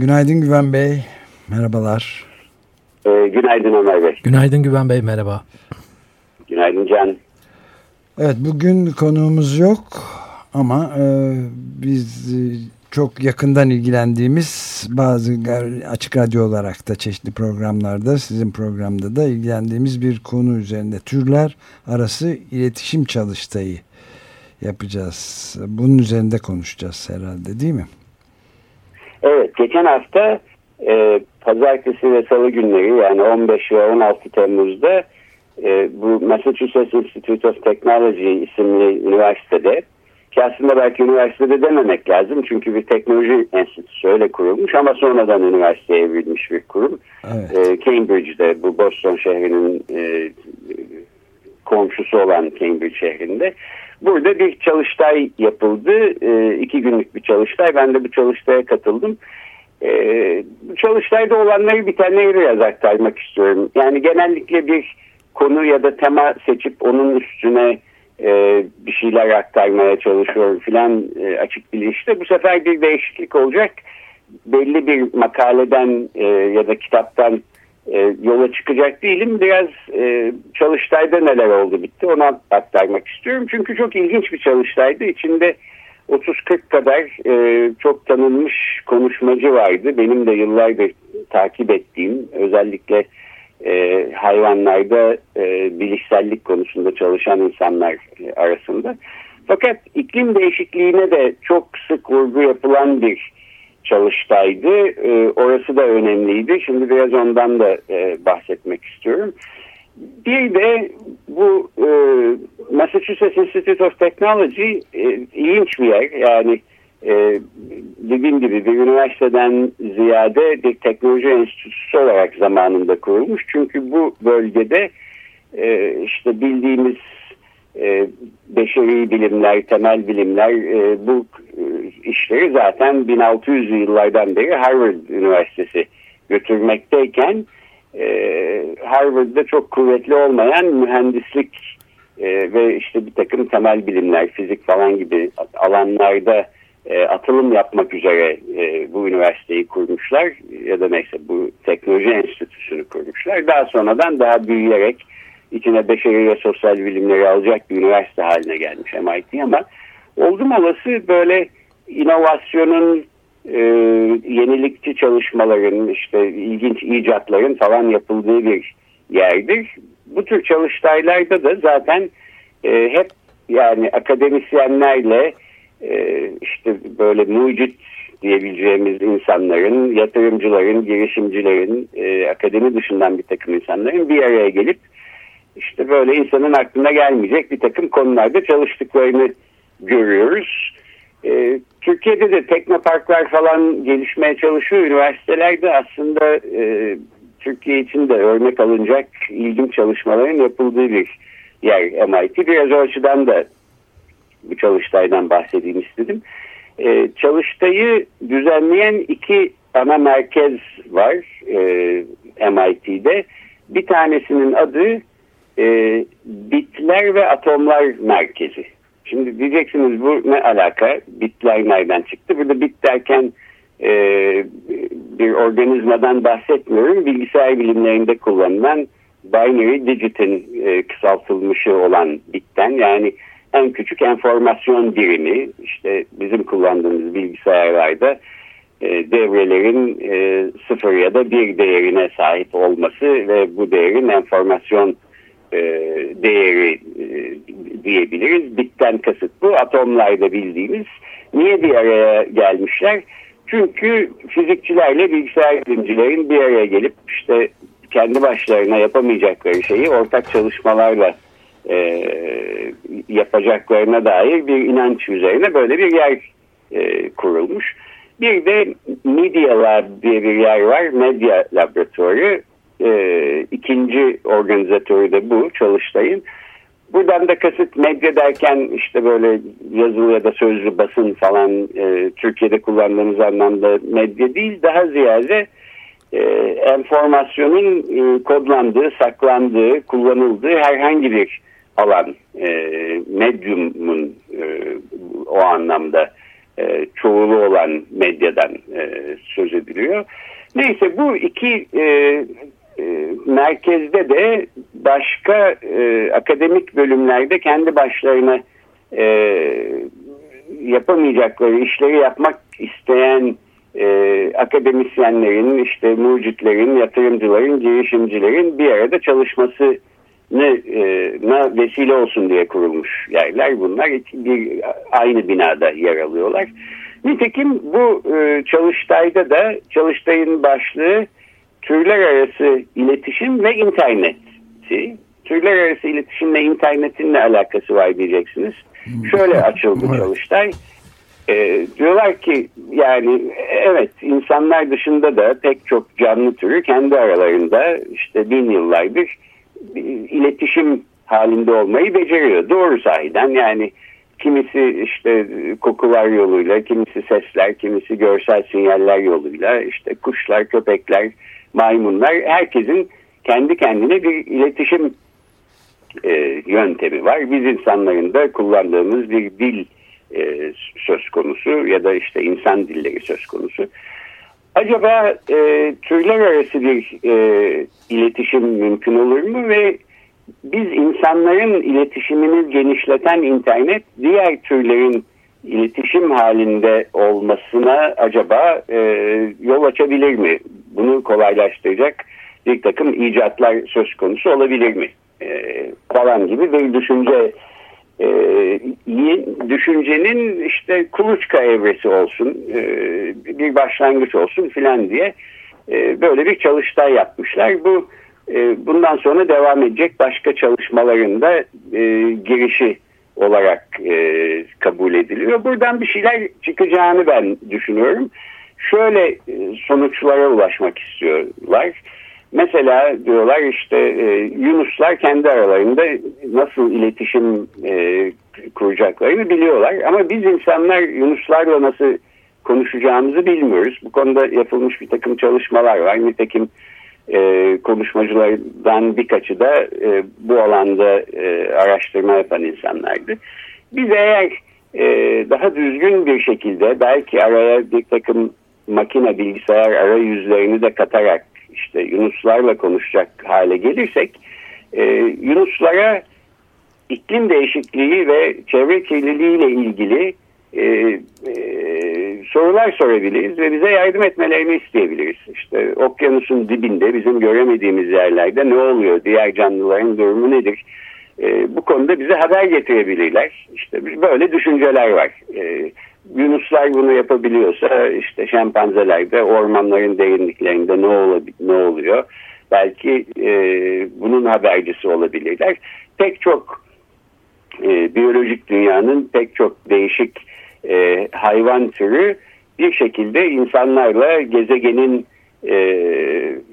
Günaydın Güven Bey, merhabalar. Ee, günaydın Ömer Bey. Günaydın Güven Bey, merhaba. Günaydın Can. Evet, bugün konuğumuz yok ama e, biz e, çok yakından ilgilendiğimiz bazı açık radyo olarak da çeşitli programlarda sizin programda da ilgilendiğimiz bir konu üzerinde türler arası iletişim çalıştayı yapacağız. Bunun üzerinde konuşacağız herhalde değil mi? Evet geçen hafta e, pazartesi ve salı günleri yani 15 ve 16 Temmuz'da e, bu Massachusetts Institute of Technology isimli üniversitede ki aslında belki üniversitede dememek lazım. Çünkü bir teknoloji enstitüsü öyle kurulmuş ama sonradan üniversiteye evrilmiş bir kurum. Evet. Ee, Cambridge'de bu Boston şehrinin e, komşusu olan Cambridge şehrinde. Burada bir çalıştay yapıldı. E, iki günlük bir çalıştay. Ben de bu çalıştaya katıldım. E, çalıştayda olanları biraz aktarmak istiyorum. Yani genellikle bir konu ya da tema seçip onun üstüne e, bir şeyler aktarmaya çalışıyor filan e, açık bilinçte. Bu sefer bir değişiklik olacak. Belli bir makaleden e, ya da kitaptan e, yola çıkacak değilim. Biraz e, çalıştayda neler oldu bitti ona aktarmak istiyorum. Çünkü çok ilginç bir çalıştaydı. İçinde 30-40 kadar e, çok tanınmış konuşmacı vardı. Benim de yıllardır takip ettiğim özellikle e, hayvanlarda e, bilişsellik konusunda çalışan insanlar e, arasında. Fakat iklim değişikliğine de çok sık vurgu yapılan bir çalıştaydı. E, orası da önemliydi. Şimdi biraz ondan da e, bahsetmek istiyorum. Bir de bu e, Massachusetts Institute of Technology e, ilginç bir yer. Yani e, dediğim gibi bir üniversiteden ziyade bir teknoloji enstitüsü olarak zamanında kurulmuş. Çünkü bu bölgede e, işte bildiğimiz e, beşeri bilimler, temel bilimler e, bu e, işleri zaten 1600'lü yıllardan beri Harvard Üniversitesi götürmekteyken Harvard'da çok kuvvetli olmayan mühendislik ve işte bir takım temel bilimler, fizik falan gibi alanlarda atılım yapmak üzere bu üniversiteyi kurmuşlar ya da neyse bu teknoloji enstitüsünü kurmuşlar. Daha sonradan daha büyüyerek içine beşeri ve sosyal bilimleri alacak bir üniversite haline gelmiş MIT ama oldum olası böyle inovasyonun e, yenilikçi çalışmaların işte ilginç icatların falan yapıldığı bir yerdir. Bu tür çalıştaylarda da zaten e, hep yani akademisyenlerle e, işte böyle mucit diyebileceğimiz insanların, yatırımcıların, girişimcilerin, e, akademi dışından bir takım insanların bir araya gelip işte böyle insanın aklına gelmeyecek bir takım konularda çalıştıklarını görüyoruz. E, Türkiye'de de teknoparklar falan gelişmeye çalışıyor. Üniversitelerde aslında e, Türkiye için de örnek alınacak ilginç çalışmaların yapıldığı bir yer MIT. Biraz o açıdan da bu çalıştaydan bahsedeyim istedim. E, çalıştayı düzenleyen iki ana merkez var e, MIT'de. Bir tanesinin adı e, Bitler ve Atomlar Merkezi. Şimdi diyeceksiniz bu ne alaka? Bitler nereden çıktı? Burada bit derken e, bir organizmadan bahsetmiyorum. Bilgisayar bilimlerinde kullanılan binary digit'in e, kısaltılmışı olan bitten yani en küçük enformasyon birimi işte bizim kullandığımız bilgisayarlarda e, devrelerin e, sıfır ya da bir değerine sahip olması ve bu değerin enformasyon e, değeri e, diyebiliriz. Bitten kasıt bu. Atomlarda bildiğimiz. Niye bir araya gelmişler? Çünkü fizikçilerle bilgisayar bilimcilerin bir araya gelip işte kendi başlarına yapamayacakları şeyi ortak çalışmalarla e, yapacaklarına dair bir inanç üzerine böyle bir yer e, kurulmuş. Bir de Media Lab diye bir yer var. Medya Laboratuvarı. E, ikinci organizatörü de bu Çalıştay'ın. Buradan da kasıt medya derken işte böyle yazılı ya da sözlü basın falan e, Türkiye'de kullandığımız anlamda medya değil. Daha ziyade e, enformasyonun e, kodlandığı, saklandığı, kullanıldığı herhangi bir alan e, medyumun e, o anlamda e, çoğulu olan medyadan e, söz ediliyor. Neyse bu iki e, e, merkezde de başka e, akademik bölümlerde kendi başlarına e, yapamayacakları işleri yapmak isteyen e, akademisyenlerin, işte mucitlerin, yatırımcıların, girişimcilerin bir arada çalışması ne vesile olsun diye kurulmuş yerler bunlar bir aynı binada yer alıyorlar. Nitekim bu e, çalıştayda da çalıştayın başlığı türler arası iletişim ve internetti. Türler arası iletişimle internetin ne alakası var diyeceksiniz. Şöyle açıldı çalıştay. E, diyorlar ki yani evet insanlar dışında da pek çok canlı türü kendi aralarında işte bin yıllardır iletişim halinde olmayı beceriyor. Doğru sahiden yani kimisi işte kokular yoluyla, kimisi sesler, kimisi görsel sinyaller yoluyla, işte kuşlar, köpekler, maymunlar herkesin kendi kendine bir iletişim e, yöntemi var. Biz insanların da kullandığımız bir dil e, söz konusu ya da işte insan dilleri söz konusu. Acaba e, türler arası bir e, iletişim mümkün olur mu ve biz insanların iletişimini genişleten internet diğer türlerin iletişim halinde olmasına acaba e, yol açabilir mi? Bunu kolaylaştıracak bir takım icatlar söz konusu olabilir mi? E, falan gibi bir düşünce e, düşüncenin işte kuluçka evresi olsun e, bir başlangıç olsun filan diye e, böyle bir çalıştay yapmışlar. Bu e, bundan sonra devam edecek başka çalışmalarında e, girişi olarak e, kabul ediliyor. Buradan bir şeyler çıkacağını ben düşünüyorum. Şöyle e, sonuçlara ulaşmak istiyorlar. Mesela diyorlar işte e, Yunuslar kendi aralarında nasıl iletişim e, kuracaklarını biliyorlar. Ama biz insanlar Yunuslarla nasıl konuşacağımızı bilmiyoruz. Bu konuda yapılmış bir takım çalışmalar var. Nitekim e, konuşmacılardan birkaçı da bu alanda araştırma yapan insanlardı. Biz eğer daha düzgün bir şekilde belki araya bir takım makine bilgisayar arayüzlerini de katarak işte Yunuslarla konuşacak hale gelirsek e, Yunuslara iklim değişikliği ve çevre kirliliği ile ilgili e, e, sorular sorabiliriz ve bize yardım etmelerini isteyebiliriz. İşte okyanusun dibinde bizim göremediğimiz yerlerde ne oluyor, diğer canlıların durumu nedir? E, bu konuda bize haber getirebilirler. İşte böyle düşünceler var. E, Yunuslar bunu yapabiliyorsa işte şempanzelerde ormanların derinliklerinde ne, ol ne oluyor? Belki e, bunun habercisi olabilirler. Pek çok e, biyolojik dünyanın pek çok değişik e, hayvan türü bir şekilde insanlarla gezegenin e,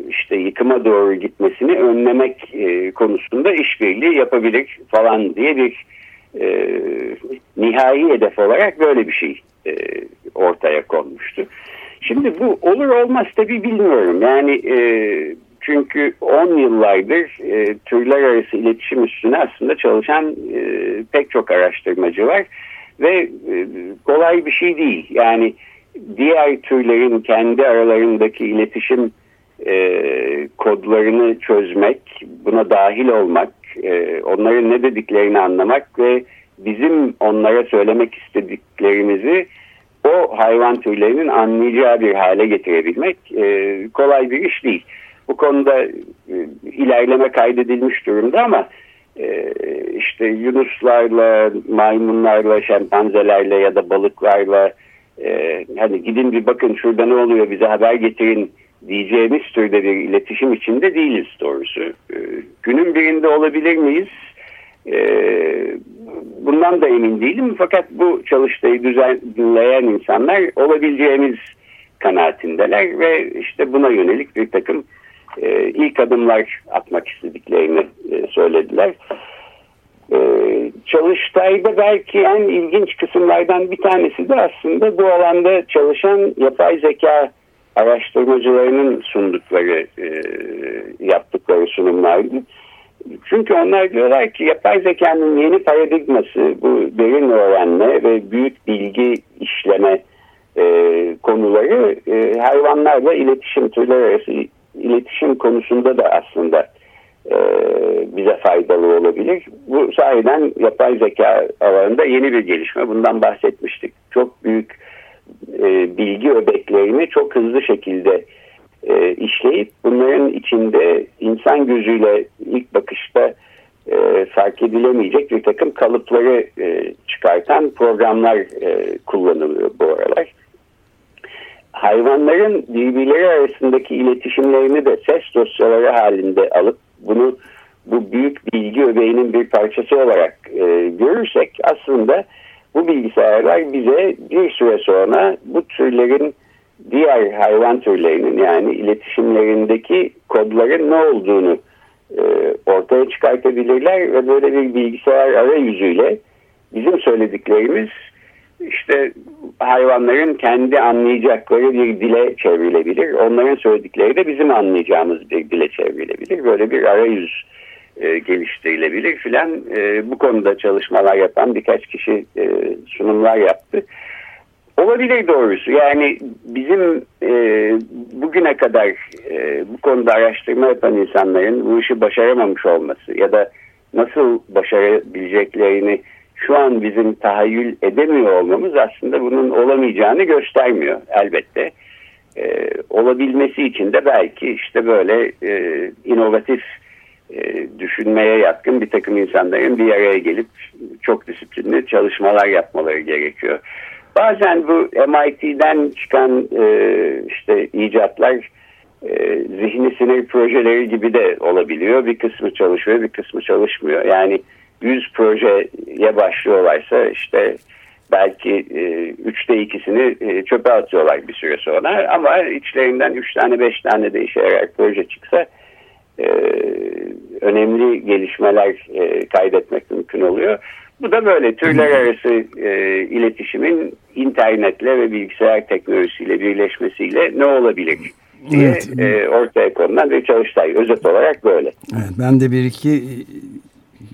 işte yıkıma doğru gitmesini önlemek e, konusunda işbirliği yapabilir falan diye bir e, nihai hedef olarak böyle bir şey e, ortaya konmuştu. Şimdi bu olur olmaz tabii bilmiyorum. Yani e, çünkü 10 yıllardır e, türler arası iletişim üstüne aslında çalışan e, pek çok araştırmacı var ve e, kolay bir şey değil. Yani diğer türlerin kendi aralarındaki iletişim e, kodlarını çözmek, buna dahil olmak, e, onların ne dediklerini anlamak ve bizim onlara söylemek istediklerimizi o hayvan türlerinin anlayacağı bir hale getirebilmek e, kolay bir iş değil. Bu konuda e, ilerleme kaydedilmiş durumda ama e, işte yunuslarla, maymunlarla, şempanzelerle ya da balıklarla hani gidin bir bakın şurada ne oluyor bize haber getirin diyeceğimiz türde bir iletişim içinde değiliz doğrusu. E, günün birinde olabilir miyiz? E, bundan da emin değilim fakat bu çalıştayı düzenleyen insanlar olabileceğimiz kanaatindeler ve işte buna yönelik bir takım e, ilk adımlar atmak istediklerini e, söylediler. E, çalıştayda belki en ilginç kısımlardan bir tanesi de aslında bu alanda çalışan yapay zeka araştırmacılarının sundukları, e, yaptıkları sunumlardı. Çünkü onlar diyorlar ki yapay zekanın yeni paradigması bu derin öğrenme ve büyük bilgi işleme e, konuları e, hayvanlarla iletişim, türler arası iletişim konusunda da aslında e, bize faydalı olabilir. Bu sahiden yapay zeka alanında yeni bir gelişme. Bundan bahsetmiştik. Çok büyük e, bilgi öbeklerini çok hızlı şekilde e, işleyip bunların içinde insan gözüyle ilk bakışta e, fark edilemeyecek bir takım kalıpları e, çıkartan programlar e, kullanılıyor bu aralar. Hayvanların birbirleri arasındaki iletişimlerini de ses dosyaları halinde alıp bunu bu büyük bilgi öbeğinin bir parçası olarak e, görürsek aslında bu bilgisayarlar bize bir süre sonra bu türlerin diğer hayvan türlerinin yani iletişimlerindeki kodların ne olduğunu e, ortaya çıkartabilirler ve böyle bir bilgisayar arayüzüyle bizim söylediklerimiz işte hayvanların kendi anlayacakları bir dile çevrilebilir. Onların söyledikleri de bizim anlayacağımız bir dile çevrilebilir. Böyle bir arayüz e, geliştirilebilir filan. E, bu konuda çalışmalar yapan birkaç kişi e, sunumlar yaptı. Olabilir doğrusu. Yani bizim e, bugüne kadar e, bu konuda araştırma yapan insanların bu işi başaramamış olması ya da nasıl başarabileceklerini şu an bizim tahayyül edemiyor olmamız aslında bunun olamayacağını göstermiyor elbette. E, olabilmesi için de belki işte böyle e, inovatif e, düşünmeye yatkın bir takım insanların bir araya gelip çok disiplinli çalışmalar yapmaları gerekiyor. Bazen bu MIT'den çıkan e, işte icatlar e, zihni sinir projeleri gibi de olabiliyor. Bir kısmı çalışıyor, bir kısmı çalışmıyor. Yani 100 projeye başlıyorlarsa işte belki üçte ikisini çöpe atıyorlar bir süre sonra. Ama içlerinden üç tane beş tane de işe yarar proje çıksa e, önemli gelişmeler e, kaydetmek mümkün oluyor. Bu da böyle türler arası e, iletişimin internetle ve bilgisayar teknolojisiyle birleşmesiyle ne olabilir diye evet. e, ortaya konulan bir çalıştay. Özet olarak böyle. Evet, ben de bir iki e,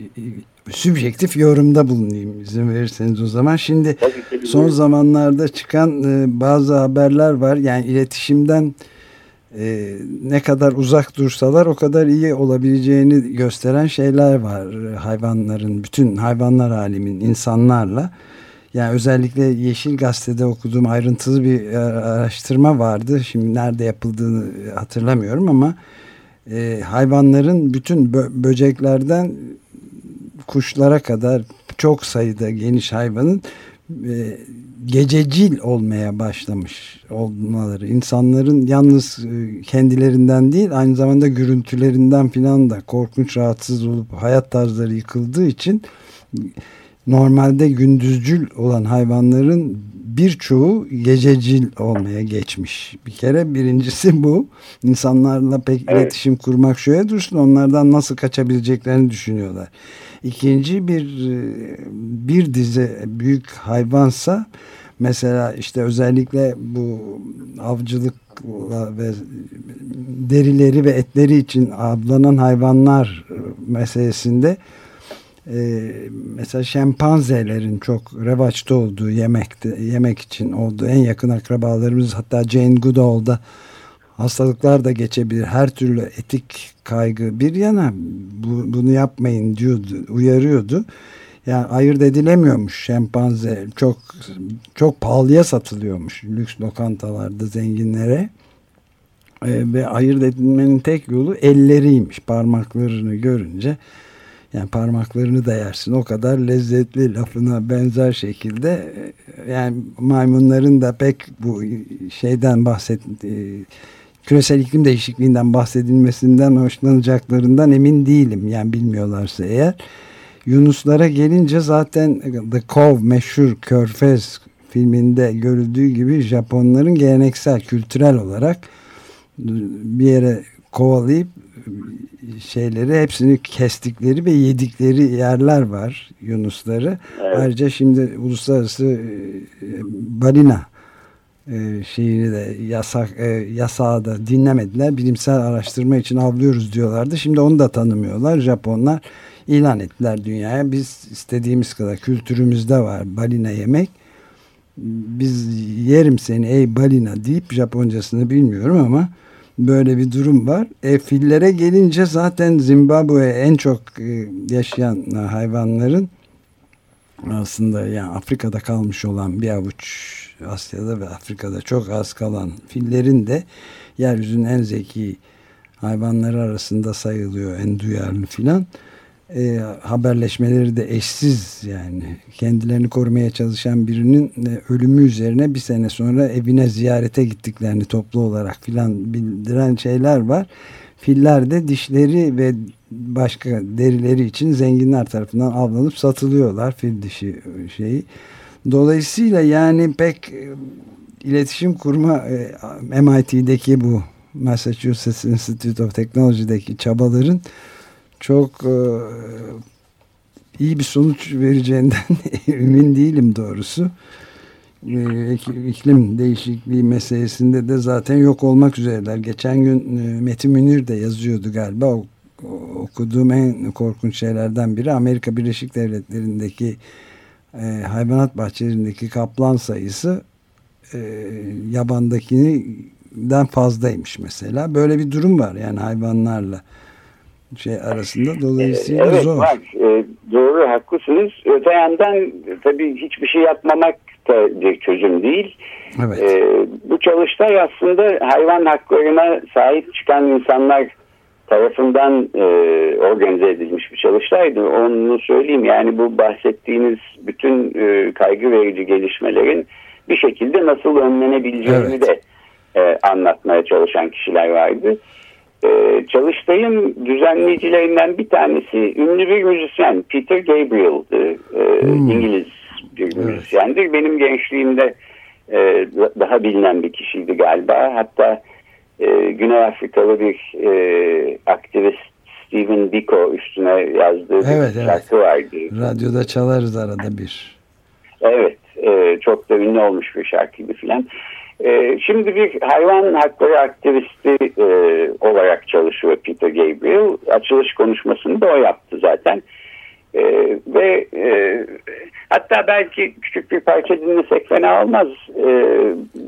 e, sübjektif yorumda bulunayım izin verirseniz o zaman. Şimdi son zamanlarda çıkan bazı haberler var. Yani iletişimden e, ne kadar uzak dursalar o kadar iyi olabileceğini gösteren şeyler var. Hayvanların, bütün hayvanlar alemin insanlarla. Yani özellikle Yeşil Gazete'de okuduğum ayrıntılı bir araştırma vardı. Şimdi nerede yapıldığını hatırlamıyorum ama e, hayvanların bütün bö böceklerden kuşlara kadar çok sayıda geniş hayvanın e, gececil olmaya başlamış olmaları. İnsanların yalnız e, kendilerinden değil aynı zamanda gürültülerinden filan da korkunç rahatsız olup hayat tarzları yıkıldığı için normalde gündüzcül olan hayvanların birçoğu gececil olmaya geçmiş. Bir kere birincisi bu. İnsanlarla pek evet. iletişim kurmak şöyle dursun onlardan nasıl kaçabileceklerini düşünüyorlar. İkinci bir bir dize büyük hayvansa mesela işte özellikle bu avcılık ve derileri ve etleri için avlanan hayvanlar meselesinde e, mesela şempanzelerin çok revaçta olduğu yemekte, yemek için olduğu en yakın akrabalarımız hatta Jane Goodall'da hastalıklar da geçebilir. Her türlü etik kaygı bir yana bu, bunu yapmayın diyordu, uyarıyordu. Yani ayırt edilemiyormuş şempanze. Çok çok pahalıya satılıyormuş lüks lokantalarda zenginlere. Ee, ve ayırt edilmenin tek yolu elleriymiş. Parmaklarını görünce yani parmaklarını da yersin. O kadar lezzetli lafına benzer şekilde yani maymunların da pek bu şeyden bahset küresel iklim değişikliğinden bahsedilmesinden hoşlanacaklarından emin değilim. Yani bilmiyorlarsa eğer. Yunuslara gelince zaten The Cove meşhur Körfez filminde görüldüğü gibi Japonların geleneksel kültürel olarak bir yere kovalayıp şeyleri hepsini kestikleri ve yedikleri yerler var Yunusları. Evet. Ayrıca şimdi uluslararası e, balina e, şeyini de yasak e, yasağı da dinlemediler. Bilimsel araştırma için avlıyoruz diyorlardı. Şimdi onu da tanımıyorlar. Japonlar ilan ettiler dünyaya. Biz istediğimiz kadar kültürümüzde var balina yemek. Biz yerim seni ey balina deyip Japoncasını bilmiyorum ama böyle bir durum var. E, fillere gelince zaten Zimbabwe en çok e, yaşayan hayvanların aslında yani Afrika'da kalmış olan bir avuç Asya'da ve Afrika'da çok az kalan fillerin de yeryüzünün en zeki hayvanları arasında sayılıyor en duyarlı filan e, haberleşmeleri de eşsiz yani kendilerini korumaya çalışan birinin e, ölümü üzerine bir sene sonra evine ziyarete gittiklerini toplu olarak filan bildiren şeyler var. Filler de dişleri ve başka derileri için zenginler tarafından avlanıp satılıyorlar fil dişi şeyi. Dolayısıyla yani pek e, iletişim kurma e, MIT'deki bu Massachusetts Institute of Technology'deki çabaların çok iyi bir sonuç vereceğinden emin değilim doğrusu. E, iklim değişikliği meselesinde de zaten yok olmak üzereler. Geçen gün e, Metin Münir de yazıyordu galiba. O, okuduğum en korkunç şeylerden biri Amerika Birleşik Devletleri'ndeki e, hayvanat bahçelerindeki kaplan sayısı e, yabandakinden fazlaymış mesela. Böyle bir durum var yani hayvanlarla şey arasında dolayısıyla evet, zor. Var. E, doğru haklısınız. Öte yandan tabii hiçbir şey yapmamak bir çözüm değil. Evet. E, bu çalıştay aslında hayvan haklarına sahip çıkan insanlar tarafından e, organize edilmiş bir çalıştaydı. Onu söyleyeyim yani bu bahsettiğiniz bütün e, kaygı verici gelişmelerin bir şekilde nasıl önlenebileceğini evet. de e, anlatmaya çalışan kişiler vardı. Ee, çalıştayın düzenleyicilerinden bir tanesi ünlü bir müzisyen Peter Gabriel'dı. Ee, hmm. İngiliz bir evet. müzisyendir. Benim gençliğimde e, daha bilinen bir kişiydi galiba. Hatta e, Güney Afrikalı bir e, aktivist Stephen Biko üstüne yazdığı evet, bir şarkı evet. vardı. Radyoda çalarız arada bir. Evet. E, çok da ünlü olmuş bir şarkıydı filan. E, şimdi bir hayvan hakları aktivisti e, olarak çalışıyor Peter Gabriel. Açılış konuşmasını da o yaptı zaten. E, ve e, hatta belki küçük bir parça dinlesek fena olmaz. E,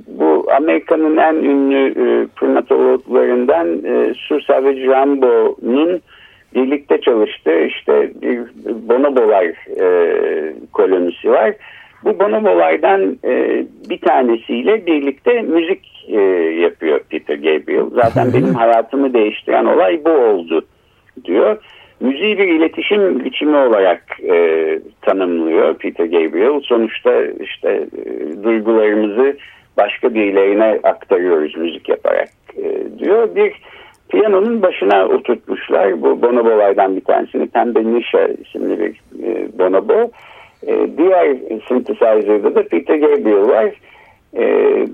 bu Amerika'nın en ünlü e, primatologlarından e, Sue Savage Rambo'nun birlikte çalıştığı işte bir bonobolar e, kolonisi var bu bonobolardan e, bir tanesiyle birlikte müzik e, yapıyor Peter Gabriel. Zaten benim hayatımı değiştiren olay bu oldu diyor. Müziği bir iletişim biçimi olarak e, tanımlıyor Peter Gabriel. Sonuçta işte e, duygularımızı başka birilerine aktarıyoruz müzik yaparak e, diyor. Bir piyanonun başına oturtmuşlar. Bu bonobolardan bir tanesini Pembe Nisha isimli bir e, bonobo. E, diğer synthesizer'da da Peter Gabriel var. E,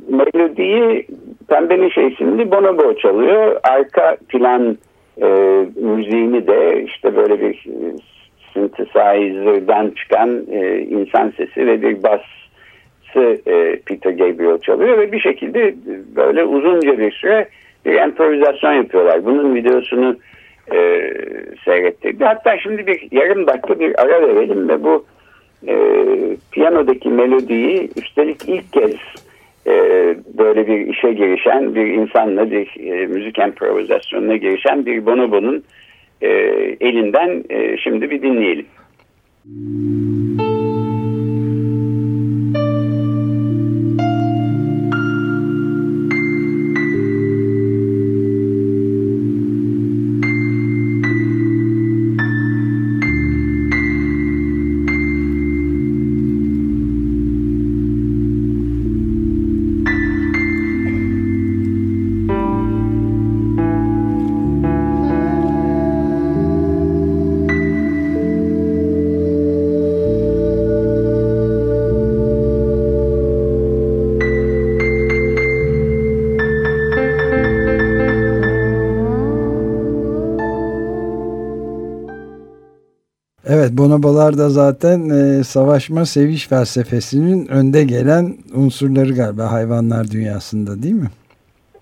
melodiyi Pembe Nişe isimli Bonobo çalıyor. Arka plan e, müziğini de işte böyle bir e, synthesizer'dan çıkan e, insan sesi ve bir bası e, Peter Gabriel çalıyor ve bir şekilde böyle uzunca bir süre bir improvizasyon yapıyorlar. Bunun videosunu e, seyrettirdi. Hatta şimdi bir yarım dakika bir ara verelim ve bu e, piyanodaki melodiyi üstelik ilk kez e, böyle bir işe girişen bir insanla bir e, müzik improvizasyonuna girişen bir bonobo'nun e, elinden e, şimdi bir dinleyelim. Müzik Evet bonobolar da zaten e, savaşma seviş felsefesinin önde gelen unsurları galiba hayvanlar dünyasında değil mi?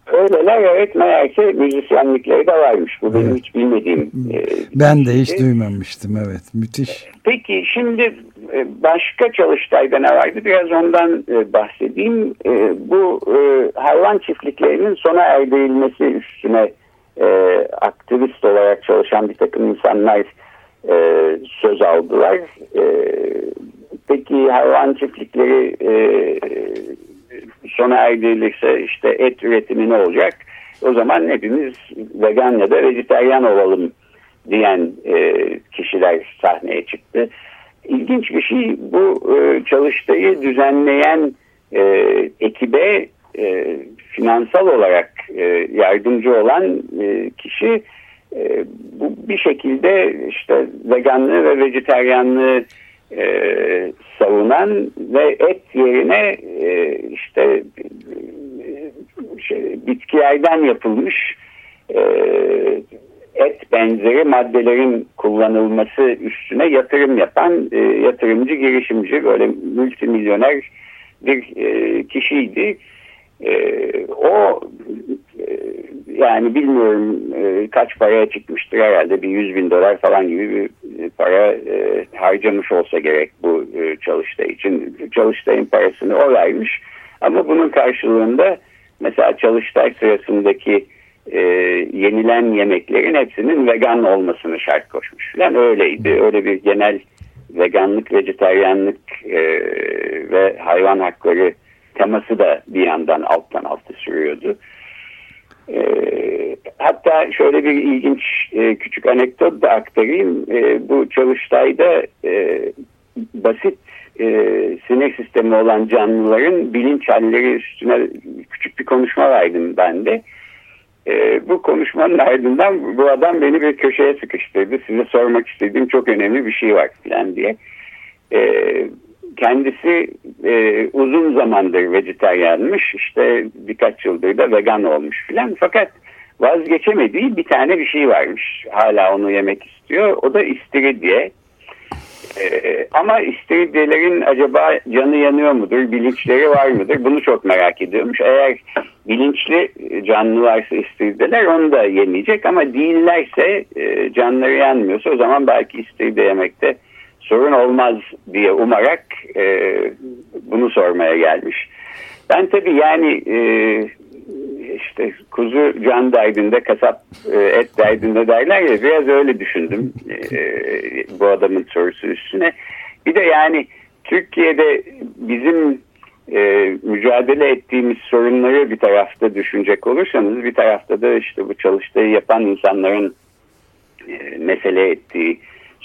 Öyleler evet meğerse müzisyenlikleri de varmış. Bu benim evet. hiç bilmediğim. E, ben de hiç duymamıştım evet müthiş. Peki şimdi e, başka çalıştayda ne vardı biraz ondan e, bahsedeyim. E, bu hayvan çiftliklerinin sona erdirilmesi üstüne aktivist olarak çalışan bir takım insanlar söz aldılar. Peki hayvan çiftlikleri sona erdirilirse işte et üretimi ne olacak? O zaman hepimiz vegan ya da vejeteryan olalım diyen e, kişiler sahneye çıktı. İlginç bir şey bu e, çalıştayı düzenleyen e, ekibe e, finansal olarak e, yardımcı olan e, kişi e, bu bir şekilde işte veganlığı ve vejeteryanlığı e, savunan ve et yerine e, işte e, şey, bitkilerden yapılmış e, et benzeri maddelerin kullanılması üstüne yatırım yapan e, yatırımcı girişimci böyle multimilyoner bir e, kişiydi. E, o e, yani bilmiyorum e, kaç paraya çıkmıştır herhalde bir yüz bin dolar falan gibi bir para e, harcamış olsa gerek bu e, çalıştay için. Çalıştayın parasını o vermiş ama bunun karşılığında mesela çalıştay sırasındaki e, yenilen yemeklerin hepsinin vegan olmasını şart koşmuş. Yani öyleydi. Öyle bir genel veganlık, vejeteryanlık e, ve hayvan hakları teması da bir yandan alttan alta sürüyordu. E, hatta şöyle bir ilginç e, küçük anekdot da aktarayım. E, bu çalıştayda e, basit e, sinir sistemi olan canlıların bilinç halleri üstüne küçük bir konuşma verdim ben de. E, bu konuşmanın ardından bu adam beni bir köşeye sıkıştırdı. Size sormak istediğim çok önemli bir şey var falan diye. E, kendisi e, uzun zamandır vejetaryenmiş. İşte birkaç yıldır da vegan olmuş filan. Fakat vazgeçemediği bir tane bir şey varmış. Hala onu yemek istiyor. O da istiridye. Ee, ama istiridyelerin acaba canı yanıyor mudur, bilinçleri var mıdır? Bunu çok merak ediyormuş. Eğer bilinçli canlılarsa istiridyeler onu da yemeyecek ama değillerse e, canları yanmıyorsa o zaman belki istiridye yemekte sorun olmaz diye umarak e, bunu sormaya gelmiş. Ben tabii yani e, işte kuzu can derdinde, kasap e, et derdinde derler ya biraz öyle düşündüm e, bu adamın sorusu üstüne. Bir de yani Türkiye'de bizim e, mücadele ettiğimiz sorunları bir tarafta düşünecek olursanız bir tarafta da işte bu çalıştığı yapan insanların e, mesele ettiği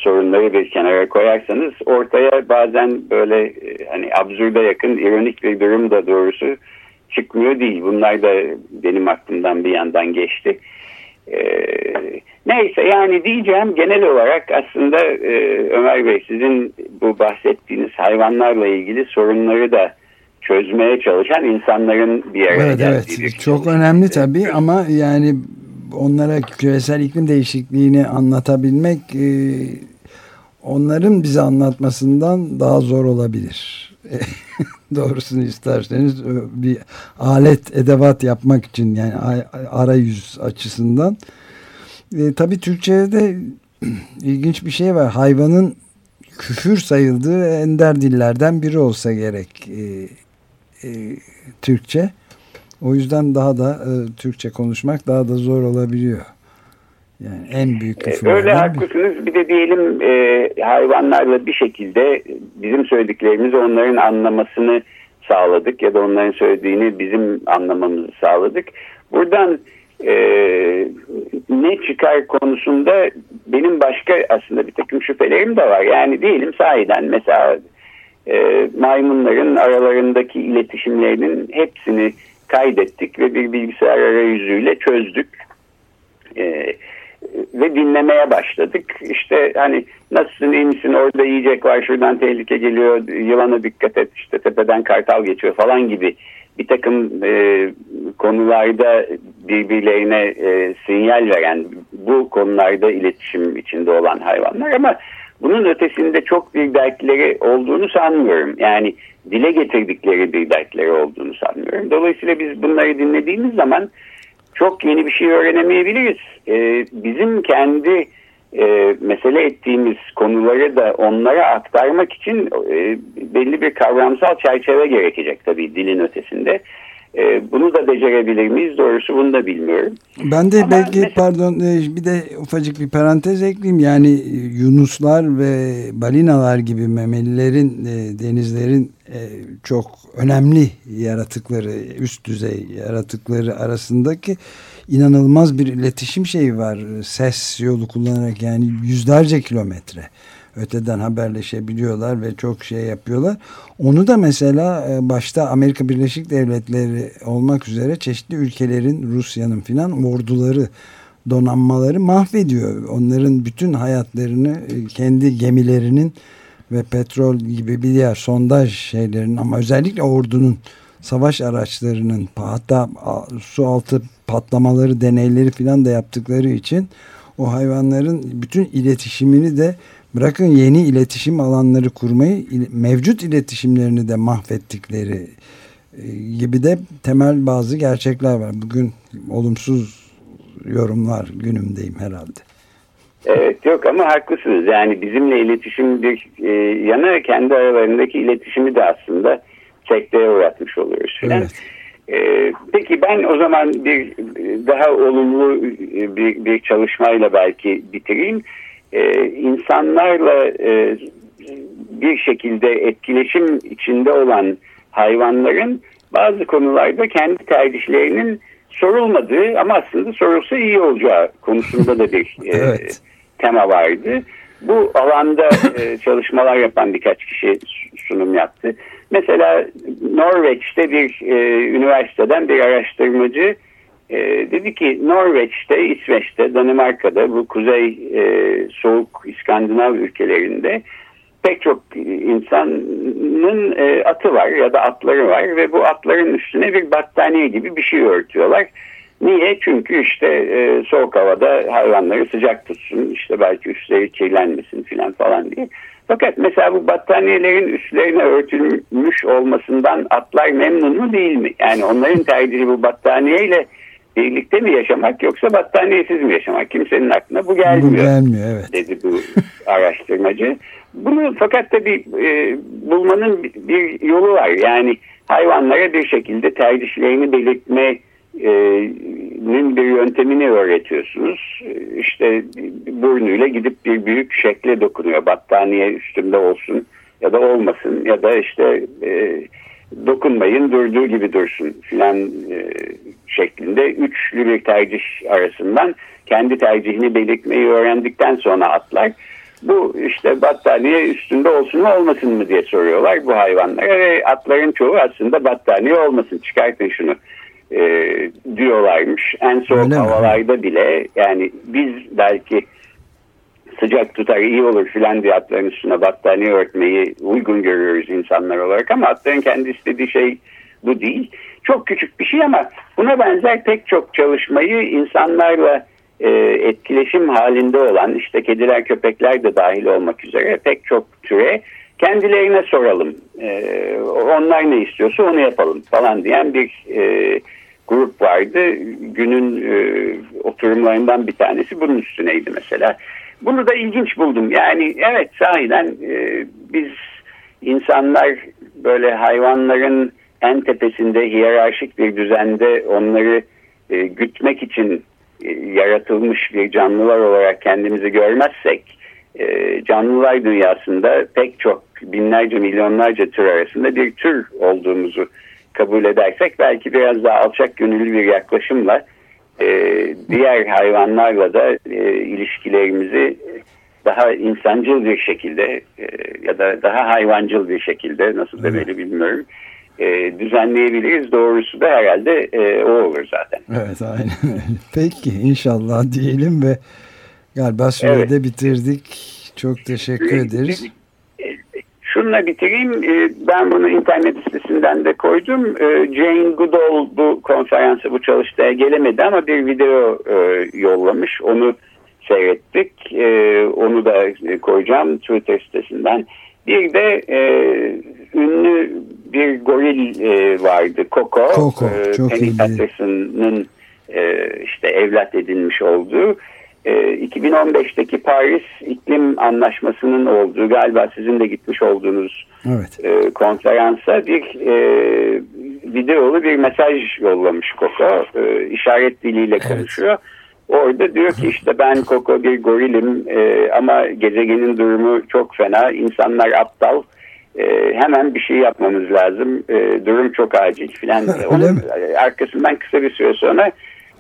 sorunları bir kenara koyarsanız ortaya bazen böyle e, hani absürde yakın ironik bir durum da doğrusu çıkmıyor değil. Bunlar da benim aklımdan bir yandan geçti. Ee, neyse yani diyeceğim genel olarak aslında e, Ömer Bey sizin bu bahsettiğiniz hayvanlarla ilgili sorunları da çözmeye çalışan insanların bir araya evet, geldiği. Evet çok önemli tabii ama yani onlara küresel iklim değişikliğini anlatabilmek e, onların bize anlatmasından daha zor olabilir. Doğrusunu isterseniz e, bir alet edevat yapmak için yani arayüz açısından. E, tabii Türkçe'de ilginç bir şey var. Hayvanın küfür sayıldığı ender dillerden biri olsa gerek e, e, Türkçe. O yüzden daha da e, Türkçe konuşmak daha da zor olabiliyor. Yani en büyük e, küfür. Öyle haklısınız. Bir de diyelim e, hayvanlarla bir şekilde bizim söylediklerimizi onların anlamasını sağladık ya da onların söylediğini bizim anlamamızı sağladık. Buradan e, ne çıkar konusunda benim başka aslında bir takım şüphelerim de var. Yani diyelim sahiden mesela e, maymunların aralarındaki iletişimlerinin hepsini kaydettik ve bir bilgisayar arayüzüyle çözdük. E, ve dinlemeye başladık. İşte hani nasılsın iyi misin orada yiyecek var şuradan tehlike geliyor yılana dikkat et işte tepeden kartal geçiyor falan gibi bir takım e, konularda birbirlerine e, sinyal veren bu konularda iletişim içinde olan hayvanlar ama bunun ötesinde çok bir dertleri olduğunu sanmıyorum. Yani dile getirdikleri bir dertleri olduğunu sanmıyorum. Dolayısıyla biz bunları dinlediğimiz zaman çok yeni bir şey öğrenemeyebiliriz. Ee, bizim kendi e, mesele ettiğimiz konuları da onlara aktarmak için e, belli bir kavramsal çerçeve gerekecek tabii dilin ötesinde. E, bunu da becerebilir miyiz? Doğrusu bunu da bilmiyorum. Ben de Ama belki mesela, pardon e, bir de ufacık bir parantez ekleyeyim. Yani e, yunuslar ve balinalar gibi memelilerin e, denizlerin çok önemli yaratıkları, üst düzey yaratıkları arasındaki inanılmaz bir iletişim şeyi var. Ses yolu kullanarak yani yüzlerce kilometre öteden haberleşebiliyorlar ve çok şey yapıyorlar. Onu da mesela e, başta Amerika Birleşik Devletleri olmak üzere çeşitli ülkelerin Rusya'nın filan orduları donanmaları mahvediyor. Onların bütün hayatlarını e, kendi gemilerinin ve petrol gibi bir diğer sondaj şeylerin ama özellikle ordunun savaş araçlarının hatta su altı patlamaları deneyleri filan da yaptıkları için o hayvanların bütün iletişimini de bırakın yeni iletişim alanları kurmayı mevcut iletişimlerini de mahvettikleri e, gibi de temel bazı gerçekler var. Bugün olumsuz yorumlar günümdeyim herhalde. Evet yok ama haklısınız. Yani bizimle iletişim bir e, yana kendi aralarındaki iletişimi de aslında sekteye uğratmış oluyoruz. Evet. E, peki ben o zaman bir daha olumlu bir, bir çalışmayla belki bitireyim e, insanlarla e, bir şekilde etkileşim içinde olan hayvanların bazı konularda kendi tercihlerinin sorulmadığı ama aslında sorulsa iyi olacağı konusunda da bir e, evet. tema vardı. Bu alanda e, çalışmalar yapan birkaç kişi sunum yaptı. Mesela Norveç'te bir e, üniversiteden bir araştırmacı e, dedi ki Norveç'te, İsveç'te, Danimarka'da bu kuzey e, soğuk İskandinav ülkelerinde pek çok insanın e, atı var ya da atları var ve bu atların üstüne bir battaniye gibi bir şey örtüyorlar. Niye? Çünkü işte e, soğuk havada hayvanları sıcak tutsun, işte belki üstleri kirlenmesin filan falan diye. Fakat mesela bu battaniyelerin üstlerine örtülmüş olmasından atlar memnun mu değil mi? Yani onların tercihi bu battaniyeyle birlikte mi yaşamak yoksa battaniyesiz mi yaşamak? Kimsenin aklına bu gelmiyor. Bu gelmiyor evet. Dedi bu araştırmacı. Bunu fakat tabii e, bulmanın bir yolu var. Yani hayvanlara bir şekilde tercihlerini belirtme nin bir yöntemini öğretiyorsunuz. İşte burnuyla gidip bir büyük şekle dokunuyor. Battaniye üstünde olsun ya da olmasın ya da işte e, dokunmayın durduğu gibi dursun filan e, şeklinde üçlü bir tercih arasından kendi tercihini belirtmeyi öğrendikten sonra atlar bu işte battaniye üstünde olsun mu olmasın mı diye soruyorlar bu hayvanlara ve atların çoğu aslında battaniye olmasın çıkartın şunu e, diyorlarmış. En soğuk Öyle havalarda mi? bile yani biz belki sıcak tutar iyi olur filan diye atların üstüne battaniye örtmeyi uygun görüyoruz insanlar olarak ama atların kendi istediği şey bu değil. Çok küçük bir şey ama buna benzer pek çok çalışmayı insanlarla e, etkileşim halinde olan işte kediler köpekler de dahil olmak üzere pek çok türe kendilerine soralım. E, onlar ne istiyorsa onu yapalım falan diyen bir e, grup vardı. Günün e, oturumlarından bir tanesi bunun üstüneydi mesela. Bunu da ilginç buldum. Yani evet sahiden e, biz insanlar böyle hayvanların en tepesinde hiyerarşik bir düzende onları e, gütmek için e, yaratılmış bir canlılar olarak kendimizi görmezsek e, canlılar dünyasında pek çok binlerce milyonlarca tür arasında bir tür olduğumuzu kabul edersek belki biraz daha alçak gönüllü bir yaklaşımla e, diğer hayvanlarla da e, ilişkilerimizi daha insancıl bir şekilde e, ya da daha hayvancıl bir şekilde nasıl demeli bilmiyorum e, düzenleyebiliriz. Doğrusu da herhalde e, o olur zaten. Evet aynen. Peki inşallah diyelim ve galiba sürede evet. bitirdik. Çok teşekkür ederiz. Şununla bitireyim. E, ben bunu internet sitesinden de koydum. E, Jane Goodall bu konferansı, bu çalıştaya gelemedi ama bir video e, yollamış. Onu seyrettik. E, onu da koyacağım Twitter sitesinden. Bir de e, ünlü bir goril e, vardı Coco. Coco e, çok Penny Patterson'ın e, işte evlat edinmiş olduğu. E, 2015'teki Paris İklim Anlaşması'nın olduğu galiba sizin de gitmiş olduğunuz evet. e, konferansa bir e, videolu bir mesaj yollamış Coco. E, işaret diliyle evet. Orada diyor ki işte ben Koko bir gorilim e, ama gezegenin durumu çok fena. İnsanlar aptal. E, hemen bir şey yapmamız lazım. E, durum çok acil filan. Onun arkasından kısa bir süre sonra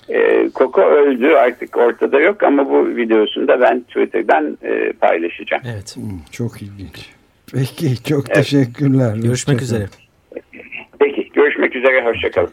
e, Koko öldü artık ortada yok ama bu videosunu da ben Twitter'dan e, paylaşacağım. Evet. Çok ilginç. Peki çok evet. teşekkürler. Görüşmek üzere. Peki görüşmek üzere hoşçakalın.